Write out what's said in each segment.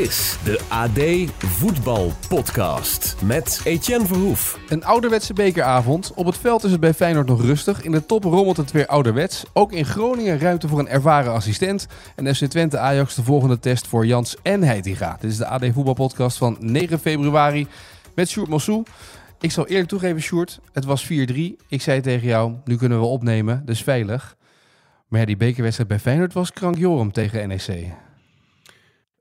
Is de AD Voetbal Podcast met Etienne Verhoef. Een ouderwetse bekeravond. Op het veld is het bij Feyenoord nog rustig. In de top rommelt het weer ouderwets. Ook in Groningen ruimte voor een ervaren assistent. En FC Twente Ajax de volgende test voor Jans en Heitinga. Dit is de AD Voetbal Podcast van 9 februari met Sjoerd Mossou. Ik zal eerlijk toegeven, Sjoerd, het was 4-3. Ik zei tegen jou, nu kunnen we opnemen, dus veilig. Maar die bekerwedstrijd bij Feyenoord was krankjorum tegen NEC.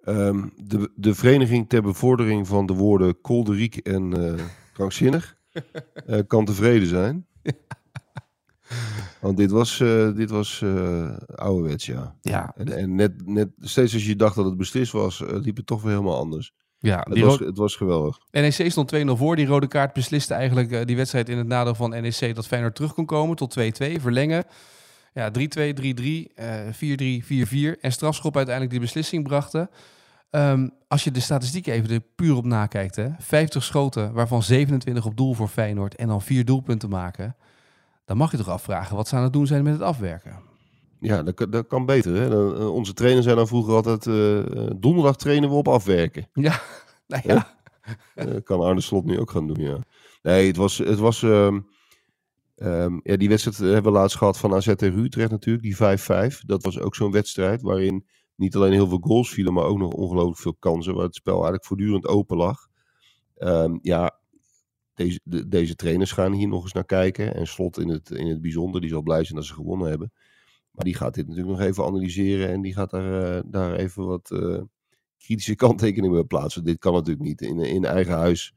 Ehm, de, de Vereniging ter Bevordering van de woorden kolderiek en eh, krankzinnig eh, kan tevreden zijn. Want dit was, eh dit was eh, ouderwets, ja. Ja, En, en net, net, steeds als je dacht dat het beslist was, liep het toch weer helemaal anders. ja Het was, het was geweldig. NEC stond 2-0 voor. Die rode kaart besliste eigenlijk die wedstrijd in het nadeel van NEC dat Feyenoord terug kon komen tot 2-2. Verlengen. Ja, 3-2, 3-3, eh 4-3, 4-4. En strafschop uiteindelijk die beslissing brachten. Ehm, als je de statistieken even er puur op nakijkt. Hè, 50 schoten, waarvan 27 op doel voor Feyenoord. En dan vier doelpunten maken. Dan mag je toch afvragen wat ze aan het doen zijn met het afwerken. Ja, dat, kan- dat kan beter. Hè? Eh, onze trainers zijn dan vroeger altijd, eh, donderdag trainen we op afwerken. Ja, nou ja. Kan Arne Slot nu ook gaan doen, ja. Nee, het was... Het was ehm, ehm, ja, die wedstrijd hebben we laatst gehad van AZ tegen Utrecht natuurlijk, die 5-5. Dat was ook zo'n wedstrijd waarin niet alleen heel veel goals vielen, maar ook nog ongelooflijk veel kansen, waar het spel eigenlijk voortdurend open lag. Ehm, ja, deze, de- deze trainers gaan hier nog eens naar kijken. En Slot in het, in het bijzonder, die zal blij zijn dat ze gewonnen hebben. Maar die gaat dit natuurlijk nog even analyseren en die gaat daar, eh, daar even wat eh, kritische kanttekeningen bij plaatsen. Dit kan natuurlijk niet. In, in eigen huis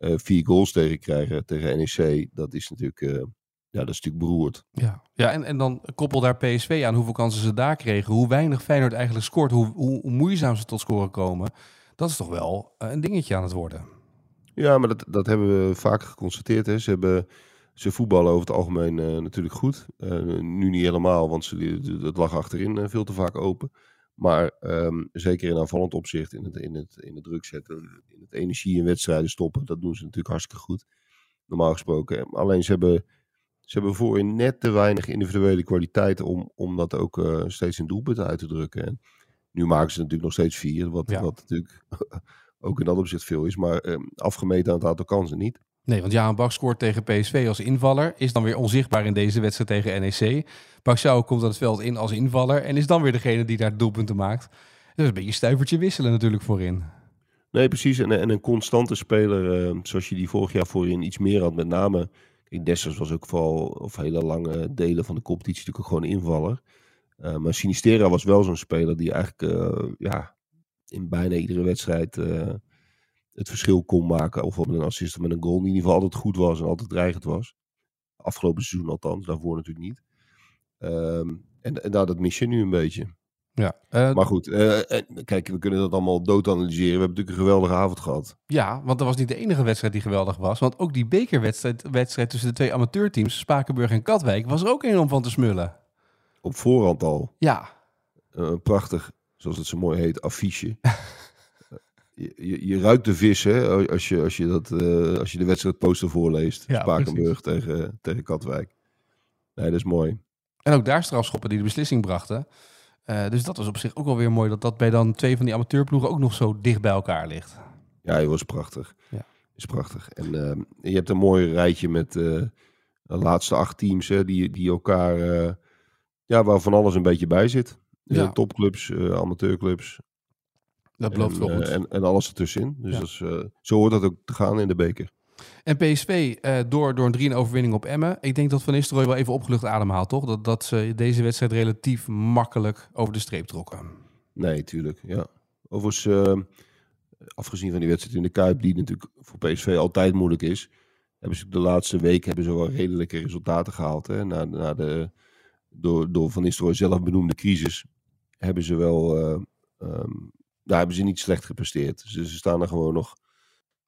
eh, vier goals tegen krijgen tegen NEC, dat is natuurlijk, eh, ja, dat is natuurlijk beroerd. Ja, ja en, en dan koppel daar PSV aan hoeveel kansen ze daar kregen. Hoe weinig Feyenoord eigenlijk scoort. Hoe, hoe, hoe moeizaam ze tot scoren komen. Dat is toch wel eh, een dingetje aan het worden. Ja, maar dat, dat hebben we vaak geconstateerd. Hè. Ze, hebben, ze voetballen over het algemeen eh, natuurlijk goed. Eh, nu niet helemaal, want ze, dat lag achterin eh, veel te vaak open. Maar ehm, zeker in aanvallend opzicht, in het, in, het, in het druk zetten, in het energie in wedstrijden stoppen, dat doen ze natuurlijk hartstikke goed. Normaal gesproken. Alleen ze hebben, ze hebben voorin net te weinig individuele kwaliteiten om, om dat ook eh, steeds in doelpunten uit te drukken. En nu maken ze natuurlijk nog steeds vier, wat, Ja. wat natuurlijk ook in dat opzicht veel is. Maar ehm, afgemeten aan het aantal kansen niet. Nee, want Jaan Bak scoort tegen PSV als invaller. Is dan weer onzichtbaar in deze wedstrijd tegen NEC. Paxau komt aan het veld in als invaller. En is dan weer degene die daar doelpunten maakt. Dat is een beetje stuivertje wisselen natuurlijk voorin. Nee, precies. En, en een constante speler, eh, zoals je die vorig jaar voorin iets meer had. Met name, kijk, Dessers was ook vooral, of hele lange delen van de competitie natuurlijk gewoon invaller. Eh, maar Sinistera was wel zo'n speler die eigenlijk eh, ja, in bijna iedere wedstrijd eh, het verschil kon maken. Of met een assist of met een goal. Die in ieder geval altijd goed was en altijd dreigend was. Afgelopen seizoen althans, daarvoor natuurlijk niet. Ehm, en, en nou, dat mis je nu een beetje. Ja, eh, Maar goed, eh, en kijk, we kunnen dat allemaal dood analyseren. We hebben natuurlijk een geweldige avond gehad. ja, want dat was niet de enige wedstrijd die geweldig was. Want ook die bekerwedstrijd wedstrijd tussen de twee amateurteams, Spakenburg en Katwijk, was er ook enorm van te smullen. Op voorhand al. Ja, eh, Een prachtig, zoals het zo mooi heet, affiche. Eh, je, je, je ruikt de vis, hè, als je, als je, dat, eh, als je de wedstrijdposter voorleest. Ja, Spakenburg tegen, tegen Katwijk. Nee, dat is mooi. En ook daar strafschoppen die de beslissing brachten. Eh, dus dat was op zich ook wel weer mooi dat dat bij dan twee van die amateurploegen ook nog zo dicht bij elkaar ligt. Ja, hij was prachtig. Ja. Is prachtig. En eh, je hebt een mooi rijtje met eh, de laatste acht teams hè, die, die elkaar, eh, ja, waar van alles een beetje bij zit. Ja. topclubs, amateurclubs Dat belooft en, wel goed. en, en alles ertussenin. Dus Ja. dat is, zo hoort dat ook te gaan in de beker. En PSV eh, door, door een 3 overwinning op Emmen. Ik denk dat Van Nistelrooy wel even opgelucht ademhaalt, toch? Dat, dat ze deze wedstrijd relatief makkelijk over de streep trokken. Nee, tuurlijk. Ja. Overigens, eh, afgezien van die wedstrijd in de Kuip, die natuurlijk voor PSV altijd moeilijk is, hebben ze de laatste week hebben ze wel redelijke resultaten gehaald. Hè? Na, na de door, door Van Nistelrooy zelf benoemde crisis hebben ze wel, eh, ehm, daar hebben ze niet slecht gepresteerd. Ze staan er gewoon nog,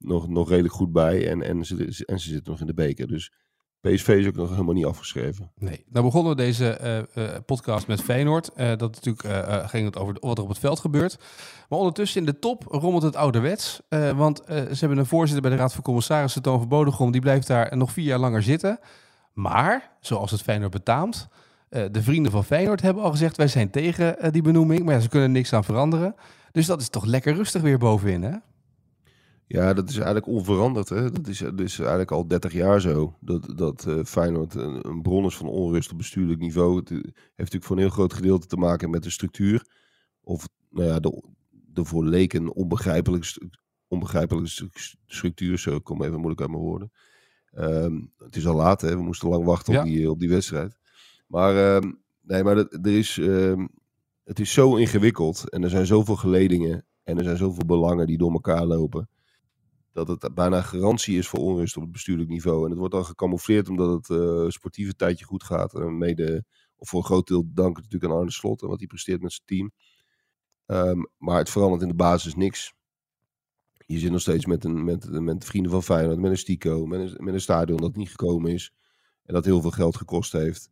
nog, nog redelijk goed bij en, en, ze, en ze zitten nog in de beker. Dus PSV is ook nog helemaal niet afgeschreven. Nee. Nou begonnen we deze eh, eh, podcast met Feyenoord. Eh, dat natuurlijk ging het over wat er op het veld gebeurt. Maar ondertussen in de top rommelt het ouderwets. Want ze hebben een voorzitter bij de Raad van Commissarissen, Toon van Bodegom. Die blijft daar nog vier jaar langer zitten. Maar, zoals het Feyenoord betaamt, de vrienden van Feyenoord hebben al gezegd... wij zijn tegen die benoeming, maar ze kunnen niks aan veranderen. Dus dat is toch lekker rustig weer bovenin, hè? Ja, dat is eigenlijk onveranderd. Hè? Dat, is, dat is eigenlijk al 30 jaar zo. Dat, dat eh, Feyenoord een, een bron is van onrust op bestuurlijk niveau. Het eh, heeft natuurlijk voor een heel groot gedeelte te maken met de structuur. Of nou ja, de, de voor leken onbegrijpelijke, onbegrijpelijke structuur. Zo, ik kom even moeilijk uit mijn woorden. Ehm, het is al laat, hè? we moesten lang wachten op, die, op die wedstrijd. Maar, ehm, nee, maar dat, er is, ehm, het is zo ingewikkeld. En er zijn zoveel geledingen. En er zijn zoveel belangen die door elkaar lopen dat het bijna garantie is voor onrust op het bestuurlijk niveau. En het wordt dan gecamoufleerd omdat het eh, sportieve tijdje goed gaat. En mede, of voor een groot deel dank natuurlijk aan Arne Slot en wat hij presteert met zijn team. Ehm, maar het verandert in de basis niks. Je zit nog steeds met, een, met, met vrienden van Feyenoord, met een stico, met een, met een stadion dat niet gekomen is. En dat heel veel geld gekost heeft.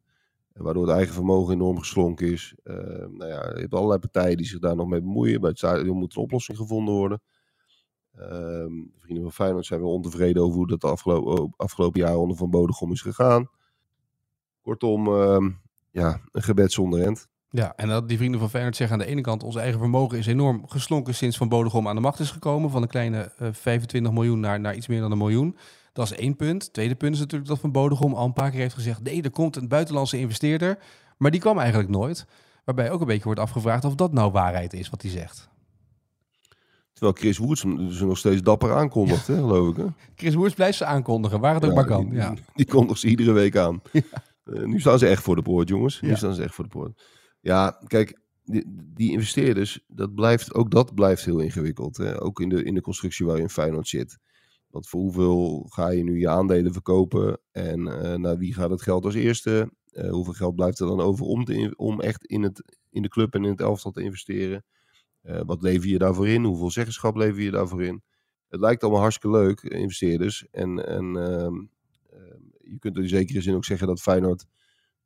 Waardoor het eigen vermogen enorm geslonken is. Ehm, nou ja, je hebt allerlei partijen die zich daar nog mee bemoeien. Bij het stadion moet een oplossing gevonden worden. Ehm, de vrienden van Feyenoord zijn wel ontevreden over hoe dat de afgelopen, afgelopen jaar onder Van Bodegom is gegaan. Kortom, ehm, ja, een gebed zonder end. Ja, en dat die vrienden van Feyenoord zeggen aan de ene kant... ons eigen vermogen is enorm geslonken sinds Van Bodegom aan de macht is gekomen. Van een kleine eh, 25 miljoen naar, naar iets meer dan een miljoen. Dat is één punt. Tweede punt is natuurlijk dat Van Bodegom al een paar keer heeft gezegd... nee, er komt een buitenlandse investeerder. Maar die kwam eigenlijk nooit. Waarbij ook een beetje wordt afgevraagd of dat nou waarheid is wat hij zegt. Terwijl Chris Woods ze nog steeds dapper aankondigt, hè, geloof ik. Hè? Chris Woers blijft ze aankondigen, waar het ook maar kan. Die, Ja. die kondigt ze iedere week aan. Eh, nu staan ze echt voor de poort, jongens. Nu staan ze echt voor de poort. Ja, kijk, die, die investeerders, dat blijft, ook dat blijft heel ingewikkeld. Hè? Ook in de, in de constructie waarin Feyenoord zit. Want voor hoeveel ga je nu je aandelen verkopen? En eh, naar wie gaat het geld als eerste? Eh, hoeveel geld blijft er dan over om, te, om echt in, het, in de club en in het elftal te investeren? Eh, wat lever je daarvoor in? Hoeveel zeggenschap lever je daarvoor in? Het lijkt allemaal hartstikke leuk, eh, investeerders. En, en ehm, ehm, je kunt in zekere zin ook zeggen dat Feyenoord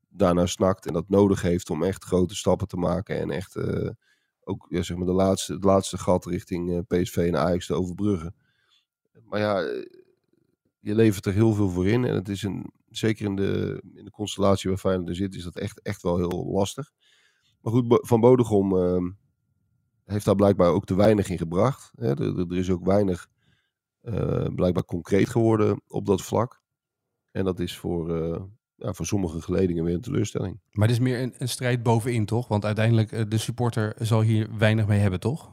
daarnaar snakt en dat nodig heeft om echt grote stappen te maken. En echt eh, ook ja, zeg maar de laatste, het laatste gat richting PSV en Ajax te overbruggen. Maar ja, je levert er heel veel voor in. En het is een, zeker in de, in de constellatie waar Feyenoord zit, is dat echt, echt wel heel lastig. Maar goed, Van Bodegom ehm, heeft daar blijkbaar ook te weinig in gebracht. Hè. Er, is ook weinig eh, blijkbaar concreet geworden op dat vlak. En dat is voor, eh, ja, voor sommige geledingen weer een teleurstelling. Maar het is meer een, een strijd bovenin, toch? Want uiteindelijk, eh, de supporter zal hier weinig mee hebben, toch?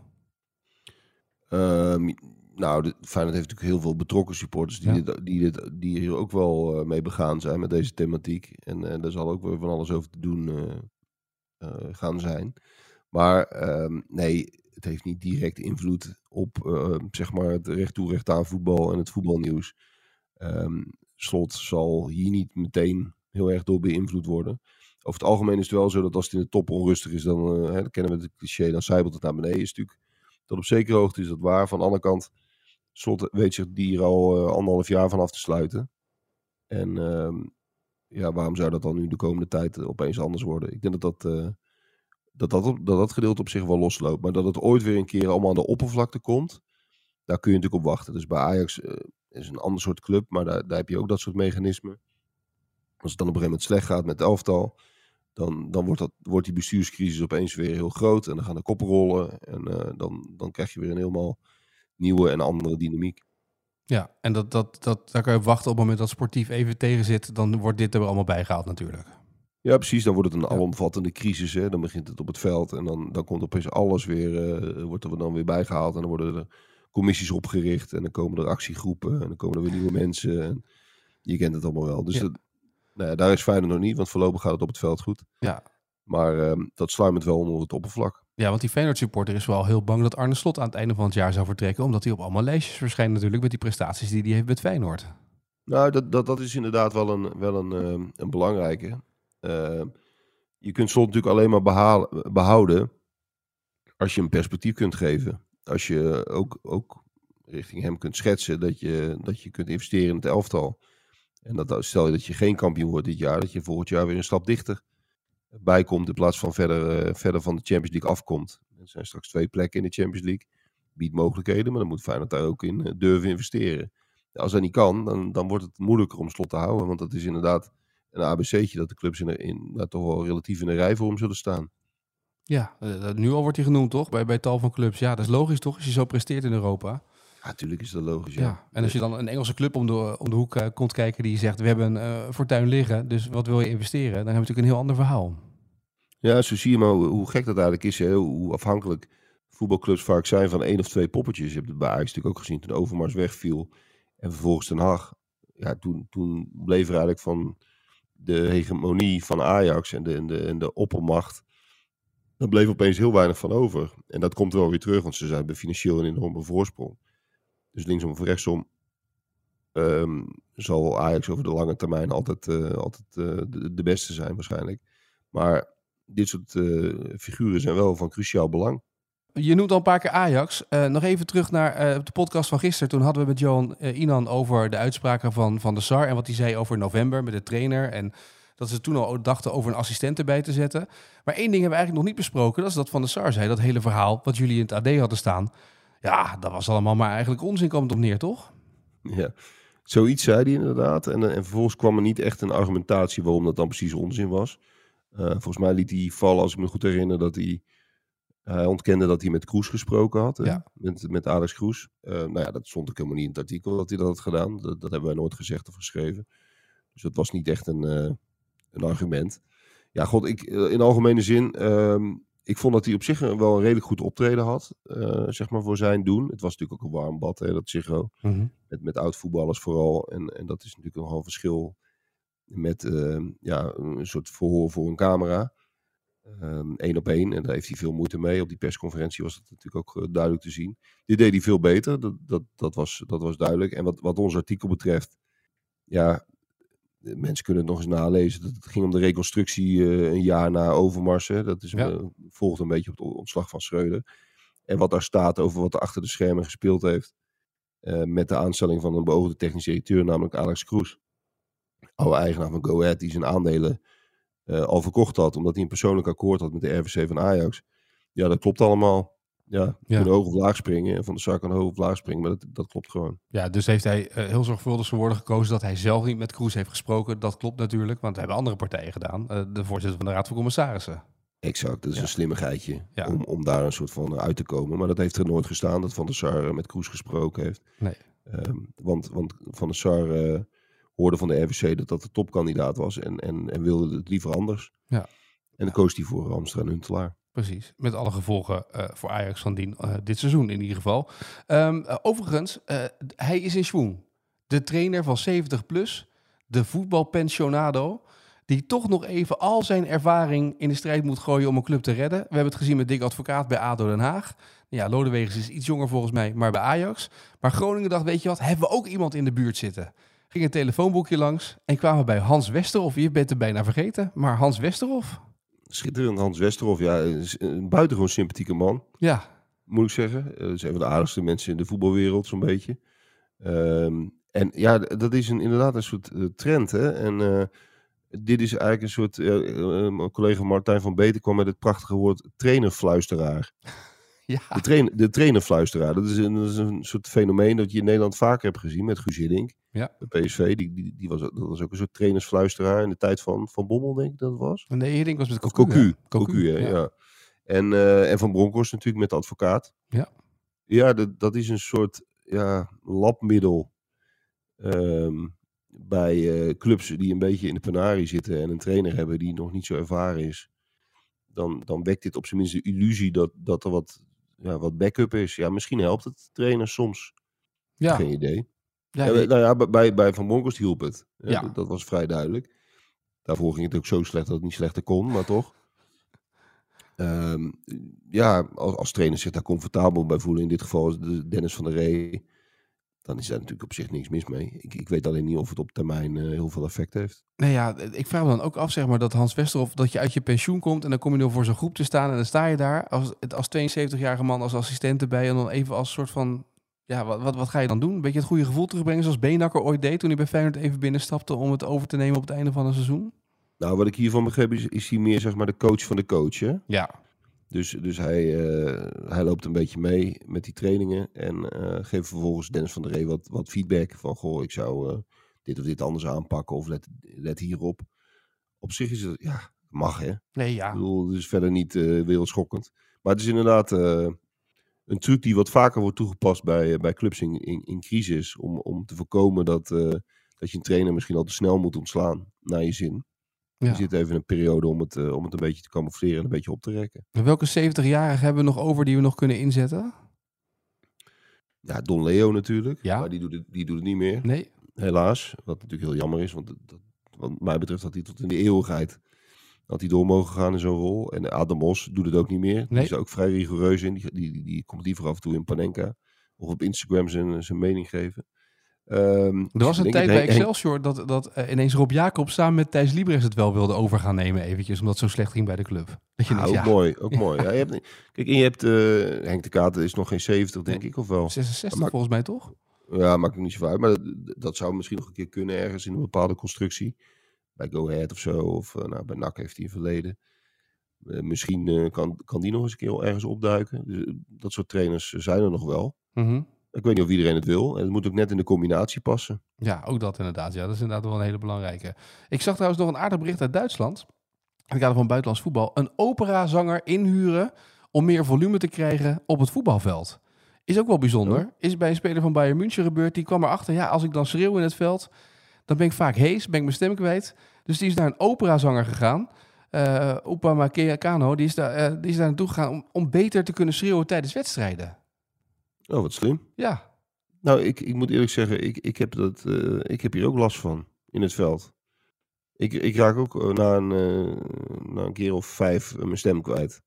Ehm, nou, de, Feyenoord heeft natuurlijk heel veel betrokken supporters die, Ja. dit, die, dit, die hier ook wel mee begaan zijn met deze thematiek. En daar zal ook weer van alles over te doen gaan zijn. Maar ehm, nee, het heeft niet direct invloed op eh, zeg maar het recht toe aan voetbal en het voetbalnieuws. Ehm, Slot zal hier niet meteen heel erg door beïnvloed worden. Over het algemeen is het wel zo dat als het in de top onrustig is, dan, eh, dan kennen we het cliché, dan zijpelt het naar beneden. Is natuurlijk tot op zekere hoogte is dat waar. Van de andere kant, Slot weet zich die hier al eh, anderhalf jaar van af te sluiten. En ehm, ja, waarom zou dat dan nu de komende tijd opeens anders worden? Ik denk dat dat, eh, dat, dat, dat dat gedeelte op zich wel losloopt. Maar dat het ooit weer een keer allemaal aan de oppervlakte komt, daar kun je natuurlijk op wachten. Dus bij Ajax eh, is een ander soort club, maar daar, daar heb je ook dat soort mechanismen. Als het dan op een gegeven moment slecht gaat met het elftal, dan, dan wordt, dat, wordt die bestuurscrisis opeens weer heel groot. En dan gaan de koppen rollen. En eh, dan, dan krijg je weer een helemaal nieuwe en andere dynamiek. Ja, en dat, dat, dat, daar kan je wachten op het moment dat sportief even tegen zit. Dan wordt dit er allemaal bijgehaald natuurlijk. Ja, precies. Dan wordt het een alomvattende crisis. Hè. Dan begint het op het veld. En dan, dan komt opeens alles weer, eh, wordt er dan weer bijgehaald. En dan worden er commissies opgericht. En dan komen er actiegroepen. En dan komen er weer nieuwe mensen. En je kent het allemaal wel. Dus Ja. dat, nou ja, daar is Feyenoord nog niet. Want voorlopig gaat het op het veld goed. Ja. Maar ehm, dat sluimert wel onder het oppervlak. Ja, want die Feyenoord supporter is wel heel bang dat Arne Slot aan het einde van het jaar zou vertrekken. Omdat hij op allemaal lijstjes verschijnt natuurlijk met die prestaties die hij heeft met Feyenoord. Nou, dat, dat, dat is inderdaad wel een, wel een, ehm, een belangrijke. Ehm, je kunt slot natuurlijk alleen maar behouden als je een perspectief kunt geven. Als je ook, ook richting hem kunt schetsen dat je, dat je kunt investeren in het elftal. En dat, stel je dat je geen kampioen wordt dit jaar, dat je volgend jaar weer een stap dichter bij komt in plaats van verder, uh, verder van de Champions League afkomt. Er zijn straks twee plekken in de Champions League. Biedt mogelijkheden, maar dan moet Feyenoord daar ook in uh, durven investeren. Als dat niet kan, dan, dan wordt het moeilijker om slot te houden. Want dat is inderdaad een ABC'tje dat de clubs in, in, nou, toch wel relatief in de rij voor hem zullen staan. Ja, uh, nu al wordt hij genoemd, toch? Bij, bij tal van clubs. Ja, dat is logisch, toch? Als je zo presteert in Europa. Ja, natuurlijk is dat logisch. Ja. ja. En als je dan een Engelse club om de, om de hoek uh, komt kijken die zegt: We hebben een uh, fortuin liggen, dus wat wil je investeren? Dan hebben we natuurlijk een heel ander verhaal. Ja, zo zie je maar hoe, hoe gek dat eigenlijk is. Hè? Hoe afhankelijk voetbalclubs vaak zijn van één of twee poppetjes. Je hebt het bij Ajax natuurlijk ook gezien toen Overmars wegviel. En vervolgens Den Haag. Ja, toen, toen bleef er eigenlijk van de hegemonie van Ajax en de, en de, en de oppermacht. Daar bleef opeens heel weinig van over. En dat komt wel weer terug, want ze zijn bij financieel een enorme voorsprong. Dus linksom of rechtsom um, zal Ajax over de lange termijn altijd, uh, altijd uh, de, beste zijn waarschijnlijk. Maar dit soort uh, figuren zijn wel van cruciaal belang. Je noemt al een paar keer Ajax. nog even terug naar de podcast van gisteren. Toen hadden we met Johan Inan over de uitspraken van Van der Sar. En wat hij zei over november met de trainer. En dat ze toen al dachten over een assistent erbij te zetten. Maar één ding hebben we eigenlijk nog niet besproken. Dat is dat Van der Sar zei. Dat hele verhaal wat jullie in het AD hadden staan. Ja, dat was allemaal maar eigenlijk onzin het op neer, toch? Ja, zoiets zei hij inderdaad. En, en vervolgens kwam er niet echt een argumentatie waarom dat dan precies onzin was. Volgens mij liet hij vallen, als ik me goed herinner, dat hij... Hij ontkende dat hij met Kroes gesproken had. Ja. Met, met Alex Kroes. Uh, nou ja, dat stond ook helemaal niet in het artikel dat hij dat had gedaan. Dat, dat hebben wij nooit gezegd of geschreven. Dus dat was niet echt een, uh, een argument. Ja, god, ik, in algemene zin... Um, ik vond dat hij op zich wel een redelijk goed optreden had, uh, zeg maar, voor zijn doen. Het was natuurlijk ook een warm bad, hè, dat Ziggo. Mm -hmm. Met, met oud-voetballers vooral. En, en dat is natuurlijk nogal een verschil met uh, ja, een soort verhoor voor een camera. Eén um, op één. En daar heeft hij veel moeite mee. Op die persconferentie was dat natuurlijk ook uh, duidelijk te zien. Dit deed hij veel beter. Dat, dat, dat, was, dat was duidelijk. En wat, wat ons artikel betreft, ja, mensen kunnen het nog eens nalezen. Het ging om de reconstructie uh, een jaar na Overmars. Hè. Dat is, ja. uh, volgt een beetje op het ontslag van Schreuder. En wat daar staat over wat er achter de schermen gespeeld heeft. Met de aanstelling van een beoogde technisch directeur, namelijk Alex Kroes. Oude eigenaar van Go Ahead, die zijn aandelen al verkocht had. Omdat hij een persoonlijk akkoord had met de RVC van Ajax. Ja, dat klopt allemaal. Ja, ja. kunnen hoog of laag springen. En van de zaak kan hoog of laag springen, maar dat, dat klopt gewoon. Ja, dus heeft hij uh, heel zorgvuldig zijn woorden gekozen dat hij zelf niet met Kroes heeft gesproken. Dat klopt natuurlijk, want dat hebben andere partijen gedaan. Uh, de voorzitter van de Raad van Commissarissen. Exact, dat is ja. een slimmigheidje ja. om, om daar een soort van uit te komen. Maar dat heeft er nooit gestaan, dat Van der Sar met Kroes gesproken heeft. Nee. Um, want, want Van der Sar hoorde van de RVC dat dat de topkandidaat was en, en, en wilde het liever anders. Ja. En dan koos hij voor Ramstra en Huntelaar. Precies, met alle gevolgen uh, voor Ajax van dien, uh, dit seizoen in ieder geval. Um, uh, overigens, hij is in Schwoen. De trainer van 70 plus, de voetbalpensionado, die toch nog even al zijn ervaring in de strijd moet gooien om een club te redden. We hebben het gezien met Dick Advocaat bij ADO Den Haag. Ja, Lodewegens is iets jonger volgens mij, maar bij Ajax. Maar Groningen dacht, weet je wat, hebben we ook iemand in de buurt zitten? Ging een telefoonboekje langs en kwamen bij Hans Westerhof. Je bent er bijna vergeten, maar Hans Westerhof... Schitterend Hans Westerhof, ja, een buitengewoon sympathieke man. Ja. Moet ik zeggen. Dat is een van de aardigste mensen in de voetbalwereld, zo'n beetje. Um, en ja, dat is een, inderdaad een soort uh, trend, hè. En uh, dit is eigenlijk een soort... Uh, mijn collega Martijn van Beter kwam met het prachtige woord trainerfluisteraar. Ja. De, train, de trainerfluisteraar, dat is, een, dat is een soort fenomeen dat je in Nederland vaker hebt gezien met Guus Hiddink. Ja. De PSV, die, die, die was, dat was ook een soort trainersfluisteraar in de tijd van Van Bommel, denk ik dat het was. Nee, Hiddink was met Cocu. Cocu, Cocu, ja. ja. En, uh, en Van Bronckhorst natuurlijk met de advocaat. Ja. Ja, dat, dat is een soort ja, labmiddel um, bij uh, clubs die een beetje in de penarie zitten en een trainer hebben die nog niet zo ervaren is. Dan, dan wekt dit op zijn minst de illusie dat, dat er wat, ja, wat backup is. Ja, misschien helpt het trainers soms. Ja. Geen idee. Ja, Ja, die- nou ja, bij, bij Van Bronckhorst hielp het. Ja. Dat, dat was vrij duidelijk. Daarvoor ging het ook zo slecht dat het niet slechter kon, maar toch. Ehm, ja, als, als trainers zich daar comfortabel bij voelen, in dit geval is de Dennis van der Ree, dan is daar natuurlijk op zich niks mis mee. Ik, ik weet alleen niet of het op termijn eh, heel veel effect heeft. Nee, ja, ik vraag me dan ook af, zeg maar, dat Hans Westerhof, dat je uit je pensioen komt en dan kom je nog voor zo'n groep te staan en dan sta je daar als, als 72-jarige man als assistent erbij en dan even als soort van, Ja, wat, wat, wat ga je dan doen? Een beetje het goede gevoel terugbrengen zoals Beenakker ooit deed toen hij bij Feyenoord even binnenstapte om het over te nemen op het einde van een seizoen? Nou, wat ik hiervan begreep is, is hij meer zeg maar de coach van de coach. Hè? Ja. Dus, dus hij, eh, hij loopt een beetje mee met die trainingen en eh, geeft vervolgens Dennis van der Ree wat, wat feedback van goh, ik zou eh, dit of dit anders aanpakken of let, let hierop. Op zich is het, ja, mag hè. Nee, ja. Ik bedoel, het is verder niet wereldschokkend. Maar het is inderdaad een truc die wat vaker wordt toegepast bij, bij clubs in, in, in crisis. Om, om te voorkomen dat, dat je een trainer misschien al te snel moet ontslaan naar je zin. Ja. Je zit even in een periode om het, eh, om het een beetje te camoufleren en een beetje op te rekken. En Welke 70-jarigen hebben we nog over die we nog kunnen inzetten? Ja, Don Leo natuurlijk. Ja. Maar die doet, het, die doet het niet meer, Nee. helaas. Wat natuurlijk heel jammer is, want dat, wat mij betreft had hij tot in de eeuwigheid had hij door mogen gaan in zo'n rol. En Adam Bos doet het ook niet meer. Die Nee. is er ook vrij rigoureus in. Die, die, die, die komt liever af en toe in Panenka. Of op Instagram zijn, zijn mening geven. Ehm, Er was een tijd bij Excelsior dat, dat eh, ineens Rob Jacob samen met Thijs Liebrechts het wel wilde over gaan nemen eventjes, omdat het zo slecht ging bij de club. Dat je Ah, denkt, ook ja, mooi, ook mooi. Ja, je hebt, kijk, en je hebt eh, Henk de Kater is nog geen 70, denk ik, of wel? 66 Maar- volgens mij toch? Ja, maakt ook niet zo uit. Maar dat, dat zou misschien nog een keer kunnen ergens in een bepaalde constructie. Bij Go Ahead of zo. Of eh, nou, bij NAC heeft hij een verleden. Misschien kan, kan die nog eens een keer ergens opduiken. Dus, dat soort trainers zijn er nog wel. Mhm. Ik weet niet of iedereen het wil. En het moet ook net in de combinatie passen. Ja, ook dat inderdaad. Ja, dat is inderdaad wel een hele belangrijke. Ik zag trouwens nog een aardig bericht uit Duitsland. In het kader van buitenlands voetbal. Een operazanger inhuren om meer volume te krijgen op het voetbalveld. Is ook wel bijzonder. Is bij een speler van Bayern München gebeurd. Die kwam erachter, ja, als ik dan schreeuw in het veld, dan ben ik vaak hees, ben ik mijn stem kwijt. Dus die is naar een operazanger gegaan. Eh Opa Kano, die is daar, eh, die is daar naartoe gegaan om, om beter te kunnen schreeuwen tijdens wedstrijden. Oh, wat slim. Ja, Nou, ik, ik moet eerlijk zeggen, ik, ik, heb dat, eh, ik heb hier ook last van in het veld. Ik, ik raak ook eh, na, een, eh, na een keer of vijf mijn stem kwijt.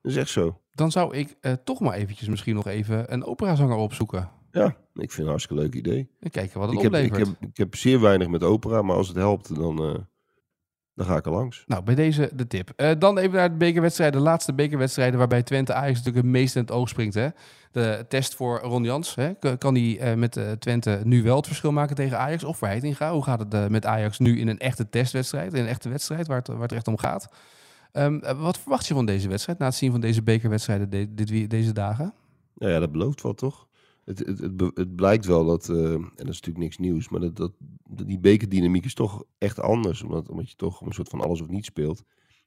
Dat is echt zo. dan zou ik toch maar eventjes misschien nog even een operazanger opzoeken. Ja, ik vind het een hartstikke leuk idee. En kijken wat het Ik heb, ik, oplevert. heb, ik heb zeer weinig met opera, maar als het helpt, dan, dan ga ik er langs. Nou, bij deze de tip. Eh, dan even naar de bekerwedstrijden, de laatste bekerwedstrijden waarbij Twente Ajax natuurlijk het meest in het oog springt. Hè? De test voor Ron Jans. Hè? Kan hij eh, met eh, Twente nu wel het verschil maken tegen Ajax of Heitinga? Hoe gaat het met Ajax nu in een echte testwedstrijd, in een echte wedstrijd waar het, waar het echt om gaat? Ehm, eh, wat verwacht je van deze wedstrijd na het zien van deze bekerwedstrijden de- dit, deze dagen? Nou ja, dat belooft wel, toch? Het, het, het, blijkt wel dat, eh, en dat is natuurlijk niks nieuws, maar dat, dat, die bekerdynamiek is toch echt anders. Omdat, omdat je toch een soort van alles of niet speelt,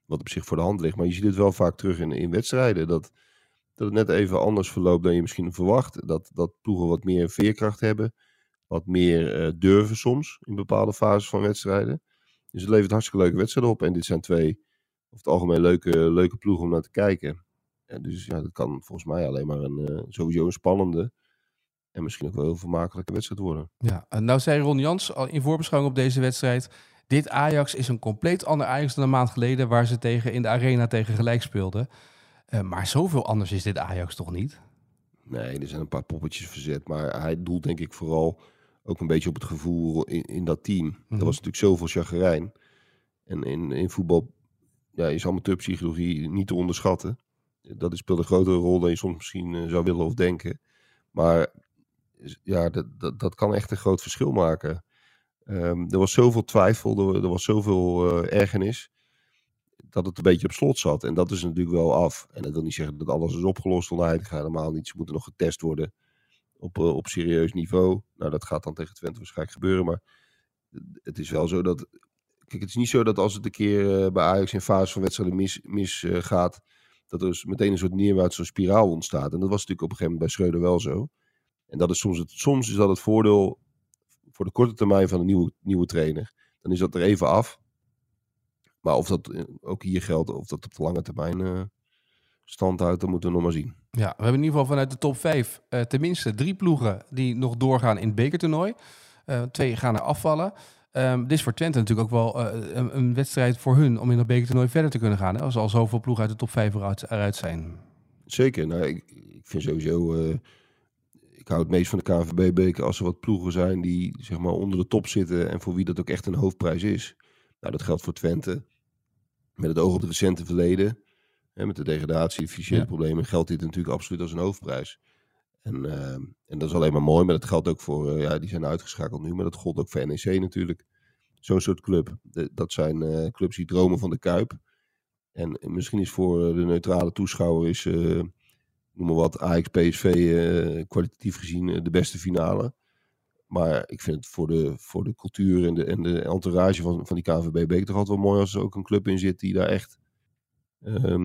wat op zich voor de hand ligt. Maar je ziet het wel vaak terug in, in wedstrijden, dat, dat het net even anders verloopt dan je misschien verwacht. Dat, dat ploegen wat meer veerkracht hebben, wat meer eh, durven soms in bepaalde fases van wedstrijden. Dus het levert hartstikke leuke wedstrijden op. En dit zijn twee, over het algemeen, leuke, leuke ploegen om naar te kijken. En dus ja, dat kan volgens mij alleen maar een, eh, sowieso een spannende en misschien ook wel heel vermakelijke wedstrijd worden. Ja, en nou zei Ron Jans al in voorbeschouwing op deze wedstrijd. Dit Ajax is een compleet ander Ajax dan een maand geleden, waar ze tegen in de arena tegen gelijk speelden. Eh, maar zoveel anders is dit Ajax toch niet? Nee, er zijn een paar poppetjes verzet, maar hij doelt denk ik vooral ook een beetje op het gevoel in, in dat team. Mhm. Er was natuurlijk zoveel chagrijn. En in, in voetbal ja, is amateurpsychologie niet te onderschatten. Dat is- speelt een grotere rol dan je soms misschien eh, zou willen of denken. Maar ja, dat, dat, dat kan echt een groot verschil maken. Ehm, er was zoveel twijfel, er, was zoveel eh, ergernis, dat het een beetje op slot zat. En dat is natuurlijk wel af. En dat wil niet zeggen dat alles is opgelost onder Heitinga, helemaal niet. Ze moeten nog getest worden op, eh, op serieus niveau. Nou, dat gaat dan tegen Twente waarschijnlijk gebeuren, maar het is wel zo dat... Kijk, het is niet zo dat als het een keer eh, bij Ajax in fase van wedstrijden misgaat, mis, eh, gaat, dat er meteen een soort neerwaartse spiraal ontstaat. En dat was natuurlijk op een gegeven moment bij Schreuder wel zo. En dat is soms, het, soms is dat het voordeel voor de korte termijn van een nieuwe, nieuwe trainer. Dan is dat er even af. Maar of dat eh, ook hier geldt, of dat op de lange termijn eh, stand houdt, dat moeten we nog maar zien. Ja, we hebben in ieder geval vanuit de top 5 tenminste drie ploegen die nog doorgaan in het bekertoernooi. Eh, twee gaan er afvallen. Ehm, dit is voor Twente natuurlijk ook wel eh, een, een wedstrijd voor hun om in dat bekertoernooi verder te kunnen gaan. Hè, als al zoveel ploegen uit de top 5 eruit, eruit zijn. Zeker. Nou, ik, ik vind sowieso. Ik hou het meest van de KNVB-beker als er wat ploegen zijn die zeg maar onder de top zitten en voor wie dat ook echt een hoofdprijs is. Nou, dat geldt voor Twente. Met het oog op het recente verleden, hè, met de degradatie, de financiële Ja. problemen, geldt dit natuurlijk absoluut als een hoofdprijs. En, eh, en dat is alleen maar mooi, maar dat geldt ook voor, eh, ja, die zijn uitgeschakeld nu, maar dat gold ook voor NEC natuurlijk. Zo'n soort club. De- dat zijn eh, clubs die dromen van de Kuip. En misschien is voor de neutrale toeschouwer is, noem maar wat, Ajax PSV eh, kwalitatief gezien eh, de beste finale. Maar ik vind het voor de, voor de cultuur en de, en de entourage van, van die KNVB beker toch altijd wel mooi als er ook een club in zit die daar echt eh,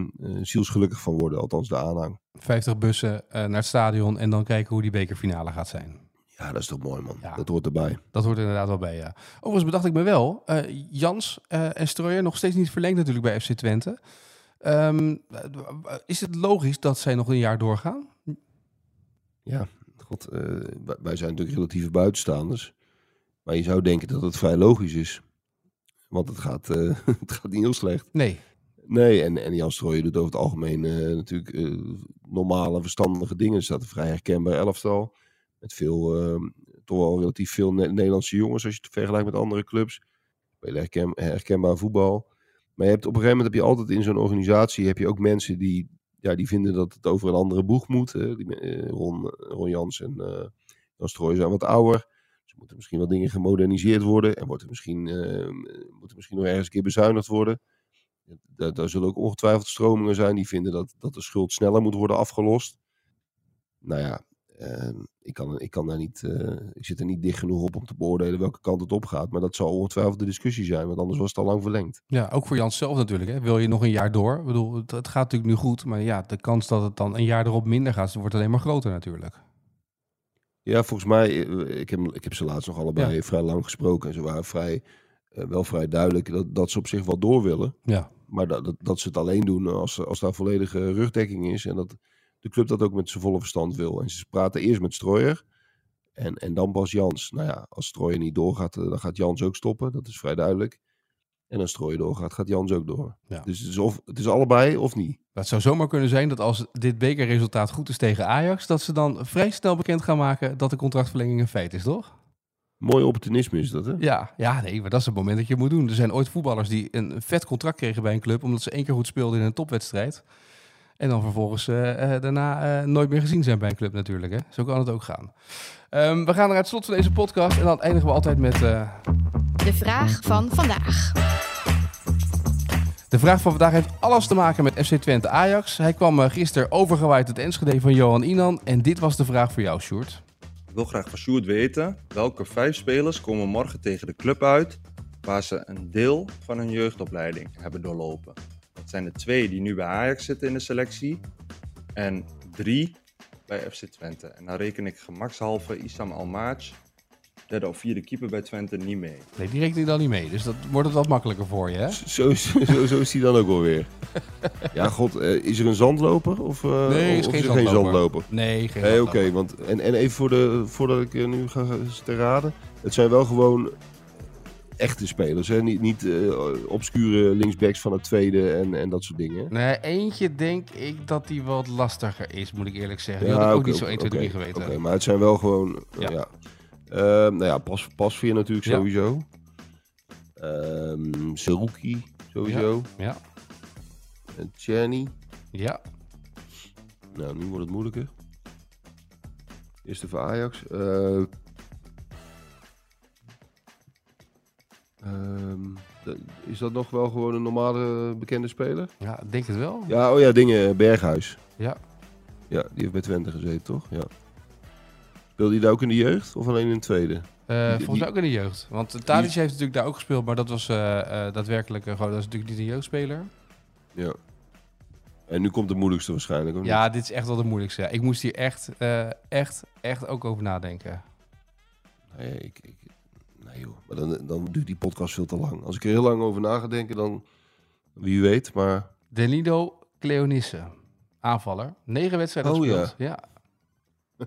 zielsgelukkig van worden. Althans de aanhang. 50 bussen naar het stadion en dan kijken hoe die bekerfinale gaat zijn. Ja, dat is toch mooi man. Ja. Dat hoort erbij. Dat hoort er inderdaad wel bij, ja. Overigens bedacht ik me wel, Jans en Strooijer nog steeds niet verlengd natuurlijk bij FC Twente. Ehm, eh, is het logisch dat zij nog een jaar doorgaan? Ja, god, eh, wij- zijn natuurlijk relatieve buitenstaanders. Maar je zou denken dat het vrij logisch is. Want het gaat, eh, het gaat niet heel slecht. Nee. Nee, en, en Jan Strooijen doet over het algemeen eh, natuurlijk normale, verstandige dingen. Er staat een vrij herkenbaar elftal. Met veel, eh, toch wel relatief veel Ne- Nederlandse jongens als je het vergelijkt met andere clubs. Spelen herken, herkenbaar voetbal. Maar je hebt, op een gegeven moment heb je altijd in zo'n organisatie heb je ook mensen die, ja, die vinden dat het over een andere boeg moet. Die, eh, Ron, Ron Jans en eh Jan Strooijen zijn wat ouder. Dus moeten misschien wat dingen gemoderniseerd worden. En wordt er misschien, eh, moet er misschien nog ergens een keer bezuinigd worden. Daar, daar zullen ook ongetwijfeld stromingen zijn die vinden dat, dat de schuld sneller moet worden afgelost. Nou ja, eh, ik, kan, ik, kan daar niet, eh, ik zit er niet dicht genoeg op om te beoordelen welke kant het op gaat. Maar dat zal ongetwijfeld de discussie zijn, want anders was het al lang verlengd. Ja, ook voor Jans zelf natuurlijk. Hè. Wil je nog een jaar door? Ik bedoel, het, het gaat natuurlijk nu goed, maar ja, de kans dat het dan een jaar erop minder gaat, wordt alleen maar groter natuurlijk. Ja, volgens mij, eh, ik heb, ik heb ze laatst nog allebei vrij lang gesproken. En ze waren vrij, eh, wel vrij duidelijk dat, dat ze op zich wel door willen. Ja, Maar dat, dat, dat ze het alleen doen als, als daar volledige rugdekking is. En dat de club dat ook met zijn volle verstand wil. En ze praten eerst met Strooijer. En, en dan pas Jans. Nou ja, als Strooijer niet doorgaat, eh, dan gaat Jans ook stoppen. Dat is vrij duidelijk. En als Strooijer doorgaat, gaat Jans ook door. Ja. Dus het is, of, het is allebei of niet. het zou zomaar kunnen zijn dat als dit bekerresultaat goed is tegen Ajax, dat ze dan vrij snel bekend gaan maken dat de contractverlenging een feit is, toch? Mooi opportunisme is dat, hè? Ja, ja, nee, maar dat is het moment dat je moet doen. Er zijn ooit voetballers die een vet contract kregen bij een club, omdat ze één keer goed speelden in een topwedstrijd. En dan vervolgens eh, eh, daarna eh, nooit meer gezien zijn bij een club natuurlijk. Hè? Zo kan het ook gaan. Ehm, we gaan naar het slot van deze podcast en dan eindigen we altijd met eh, De vraag van vandaag. de vraag van vandaag heeft alles te maken met FC Twente Ajax. Hij kwam gisteren overgewaaid uit Enschede van Johan Inan en dit was de vraag voor jou, Sjoerd. Ik wil graag van Sjoerd weten welke vijf spelers komen morgen tegen de club uit waar ze een deel van hun jeugdopleiding hebben doorlopen. Zijn er twee die nu bij Ajax zitten in de selectie en drie bij FC Twente. En dan reken ik gemakshalve Isam Almaaj, derde of vierde keeper bij Twente, niet mee. Nee, die rekent hij dan niet mee, dus dat wordt het wat makkelijker voor je, hè? Zo, is- zo, zo is hij dan ook wel weer. ja, god, eh, is er een zandloper? Of, eh, Nee, of is geen er geen zandloper. zandloper? Nee, geen Nee, oké. zandloper. want en, en even voor de, voordat ik eh, nu ga te raden. Het zijn wel gewoon echte spelers, hè? Niet, niet eh, obscure linksbacks van het tweede en, en dat soort dingen. Nee, eentje denk ik dat die wat lastiger is, moet ik eerlijk zeggen. Die had ik ook niet zo 1, 2, 3 oké, geweten. Oké, maar het zijn wel gewoon... eh, Ja. ja. Ehm, nou ja, pas, Pasveer natuurlijk Ja. sowieso. Ehm Seruki sowieso. Ja, En Czerny. ja. Nou, nu wordt het moeilijker. Eerste voor Ajax. Is dat nog wel gewoon een normale bekende speler? Ja, ik denk het wel. Ja, oh ja, dingen. Berghuis. Ja. Ja, die heeft bij Twente gezeten, toch? Ja. Speelde hij daar ook in de jeugd of alleen in de tweede? Eh, Die- volgens mij ook in de jeugd. Want uh, Tadic heeft natuurlijk daar ook gespeeld, maar dat was eh, eh, daadwerkelijk eh, gewoon, dat is natuurlijk niet een jeugdspeler. Ja. En nu komt de moeilijkste waarschijnlijk. of Ja, dit is echt wel de moeilijkste. Ik moest hier echt, eh, echt, echt ook over nadenken. Nee, ik, ik, nee joh. Maar dan, dan duurt die podcast veel te lang. Als ik er heel lang over na ga denken, dan wie weet. Maar Danilo Cleonisse, aanvaller. Negen wedstrijden Oh, gespeeld. Ja. ja,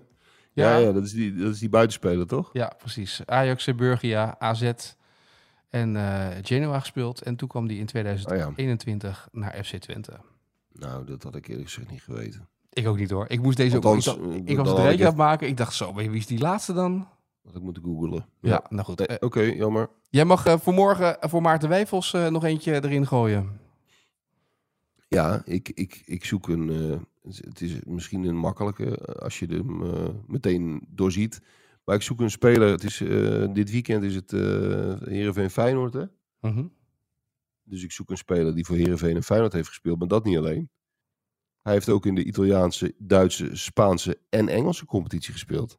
Ja, ja, ja, dat, is die, dat is die buitenspeler, toch? precies. Ajax, Burgia, AZ en eh, Genoa gespeeld. En toen kwam hij in Ah, 2021 naar FC Twente. Nou, dat had ik eerlijk gezegd niet geweten. Ik ook niet hoor. Ik moest deze Althans, ook... Ik, dacht- eh, ik dan was het rijtje aan echt- het maken. Ik dacht zo, maar wie is die laatste dan? Had ik moeten googelen. Ja, nou goed. Eh, Oké, jammer. jij mag eh, voor morgen eh, voor Maarten Wijfels nog eentje erin gooien. Ja, ik, ik, ik zoek een. het is misschien een makkelijke als je hem meteen doorziet. Maar ik zoek een speler. Het is, dit weekend is het Heerenveen Feyenoord. Hè? Mhm. Dus ik zoek een speler die voor Heerenveen en Feyenoord heeft gespeeld. Maar dat niet alleen. Hij heeft ook in de Italiaanse, Duitse, Spaanse en Engelse competitie gespeeld.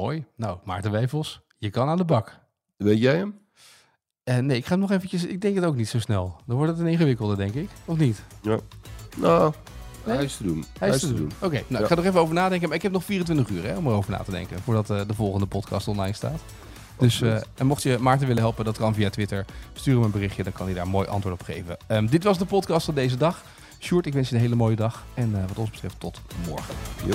Mooi. Nou, Maarten Wevels, je kan aan de bak. Weet jij hem? En nee, ik ga hem nog eventjes... Ik denk het ook niet zo snel. Dan wordt het een ingewikkelde, denk ik. Of niet? Nou, Nee? hij is te doen. Hij is te doen. Oké, nou, Ja. ik ga er even over nadenken. Maar ik heb nog 24 uur hè, om erover na te denken. Voordat eh, de volgende podcast online staat. Dus, eh, en mocht je Maarten willen helpen, dat kan via Twitter. Stuur hem een berichtje, dan kan hij daar een mooi antwoord op geven. Ehm, dit was de podcast van deze dag. Sjoerd, ik wens je een hele mooie dag. En eh, wat ons betreft, tot morgen. Jo.